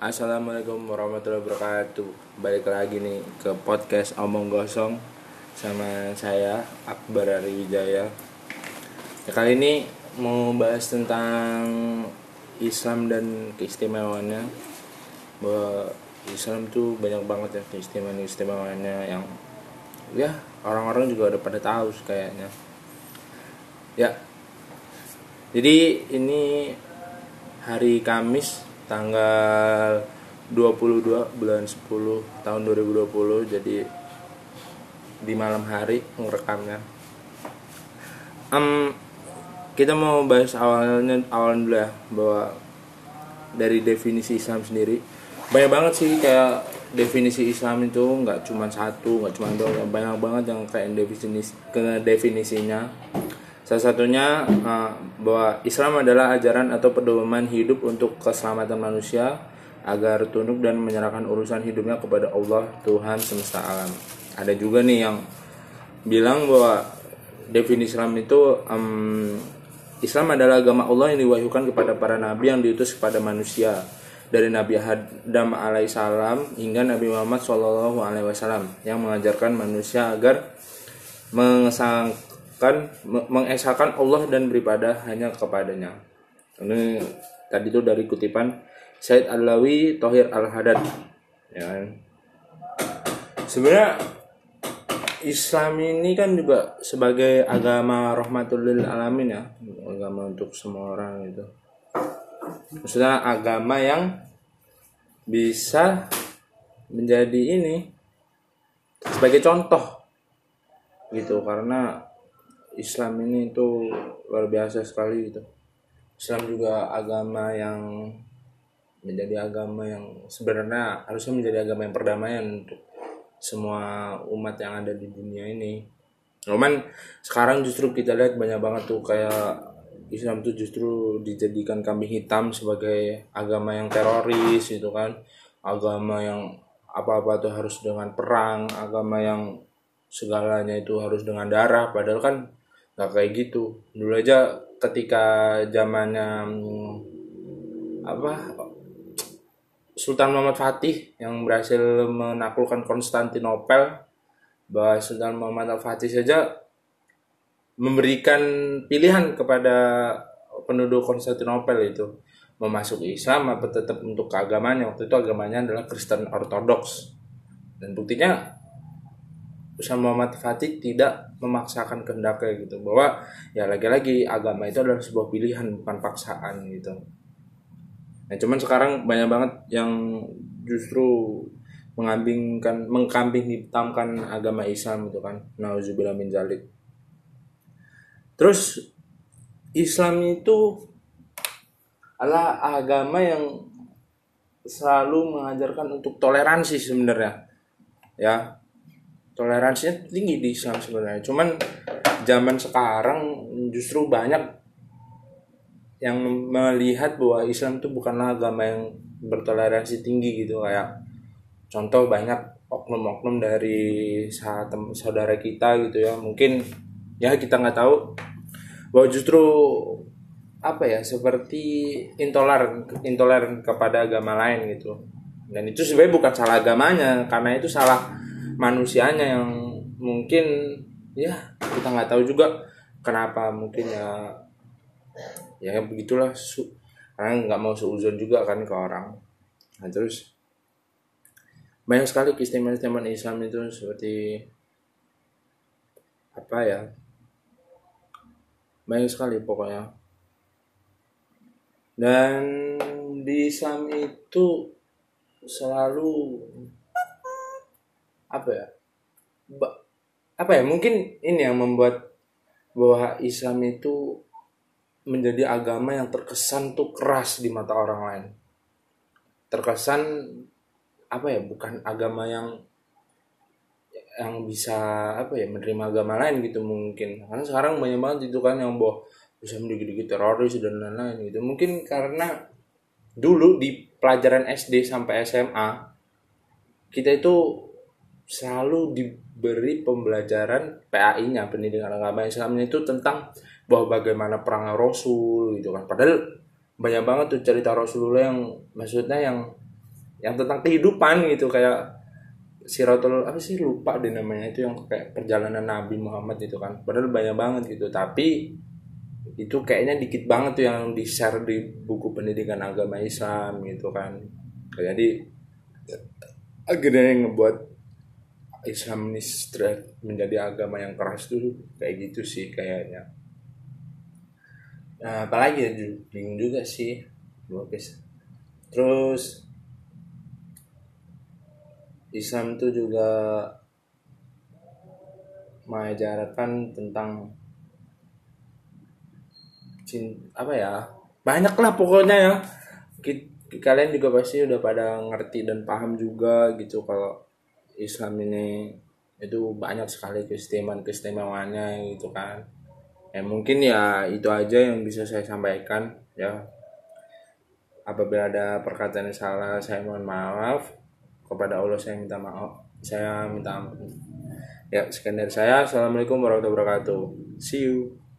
Assalamualaikum warahmatullahi wabarakatuh. Balik lagi nih ke podcast Omong Gosong Sama saya Akbar Ari Wijaya. Ya, Kali ini mau bahas tentang Islam dan keistimewaannya. Bahwa Islam tuh banyak banget ya keistimewaan-keistimewaannya Yang ya orang-orang juga udah pada tahu kayaknya. Ya Jadi ini hari Kamis tanggal 22 bulan 10 tahun 2020 jadi di malam hari ngerekamnya. Um, kita mau bahas awalnya awal dulu ya bahwa dari definisi Islam sendiri banyak banget sih kayak definisi Islam itu nggak cuma satu nggak cuma dua banyak banget yang kayak definisi definisinya Salah satunya uh, bahwa Islam adalah ajaran atau pedoman hidup untuk keselamatan manusia agar tunduk dan menyerahkan urusan hidupnya kepada Allah Tuhan semesta alam. Ada juga nih yang bilang bahwa definisi Islam itu um, Islam adalah agama Allah yang diwahyukan kepada para nabi yang diutus kepada manusia dari Nabi Adam alaihissalam hingga Nabi Muhammad Shallallahu alaihi wasallam yang mengajarkan manusia agar mengesang kan mengesahkan Allah dan beribadah hanya kepadanya. Ini tadi itu dari kutipan Said Alawi Tohir Al Hadad. Ya kan? Sebenarnya Islam ini kan juga sebagai agama rahmatul alamin ya, agama untuk semua orang itu. Maksudnya agama yang bisa menjadi ini sebagai contoh gitu karena Islam ini itu luar biasa sekali gitu. Islam juga agama yang menjadi agama yang sebenarnya harusnya menjadi agama yang perdamaian untuk semua umat yang ada di dunia ini. Cuman sekarang justru kita lihat banyak banget tuh kayak Islam tuh justru dijadikan kambing hitam sebagai agama yang teroris gitu kan. Agama yang apa-apa tuh harus dengan perang, agama yang segalanya itu harus dengan darah padahal kan nggak kayak gitu. Dulu aja ketika zamannya apa Sultan Muhammad Fatih yang berhasil menaklukkan Konstantinopel bahwa Sultan Muhammad Fatih saja memberikan pilihan kepada penduduk Konstantinopel itu memasuk Islam apa tetap untuk keagamaan waktu itu agamanya adalah Kristen Ortodoks. Dan buktinya Ustaz Muhammad Fatih tidak memaksakan kehendaknya gitu bahwa ya lagi-lagi agama itu adalah sebuah pilihan bukan paksaan gitu. Nah cuman sekarang banyak banget yang justru mengambingkan mengkambing hitamkan agama Islam itu kan nauzubillah min zalik. Terus Islam itu adalah agama yang selalu mengajarkan untuk toleransi sebenarnya ya toleransinya tinggi di Islam sebenarnya. Cuman zaman sekarang justru banyak yang melihat bahwa Islam itu bukanlah agama yang bertoleransi tinggi gitu. Kayak contoh banyak oknum-oknum dari saudara kita gitu ya. Mungkin ya kita nggak tahu bahwa justru apa ya seperti intoleran intoleran kepada agama lain gitu. Dan itu sebenarnya bukan salah agamanya karena itu salah manusianya yang mungkin ya kita nggak tahu juga kenapa mungkin ya ya begitulah su karena nggak mau seuzon juga kan ke orang. Nah terus banyak sekali keistimewaan Islam itu seperti apa ya banyak sekali pokoknya. Dan di Islam itu selalu apa ya? Ba, apa ya? Mungkin ini yang membuat bahwa Islam itu menjadi agama yang terkesan tuh keras di mata orang lain. Terkesan apa ya? Bukan agama yang yang bisa apa ya? Menerima agama lain gitu mungkin. Karena sekarang banyak banget itu kan yang bawa bisa dikit-dikit teroris dan lain-lain gitu. Mungkin karena dulu di pelajaran SD sampai SMA kita itu selalu diberi pembelajaran PAI-nya pendidikan agama Islamnya itu tentang bahwa bagaimana perang Rasul gitu kan. Padahal banyak banget tuh cerita Rasulullah yang maksudnya yang yang tentang kehidupan gitu. Kayak Siratul apa sih? Lupa deh namanya. Itu yang kayak perjalanan Nabi Muhammad itu kan. Padahal banyak banget gitu. Tapi itu kayaknya dikit banget tuh yang di share di buku pendidikan agama Islam gitu kan. Jadi akhirnya yang ngebuat Islamis menjadi agama yang keras tuh kayak gitu sih kayaknya. Nah, apalagi ya bingung juga sih. Terus Islam itu juga mengajarkan tentang apa ya? Banyak lah pokoknya ya. Kalian juga pasti udah pada ngerti dan paham juga gitu kalau Islam ini itu banyak sekali keistimewaan keistimewaannya gitu kan. Ya mungkin ya itu aja yang bisa saya sampaikan ya. Apabila ada perkataan yang salah saya mohon maaf. Kepada Allah saya minta maaf saya minta ampun. Ya sekian dari saya. Assalamualaikum warahmatullahi wabarakatuh. See you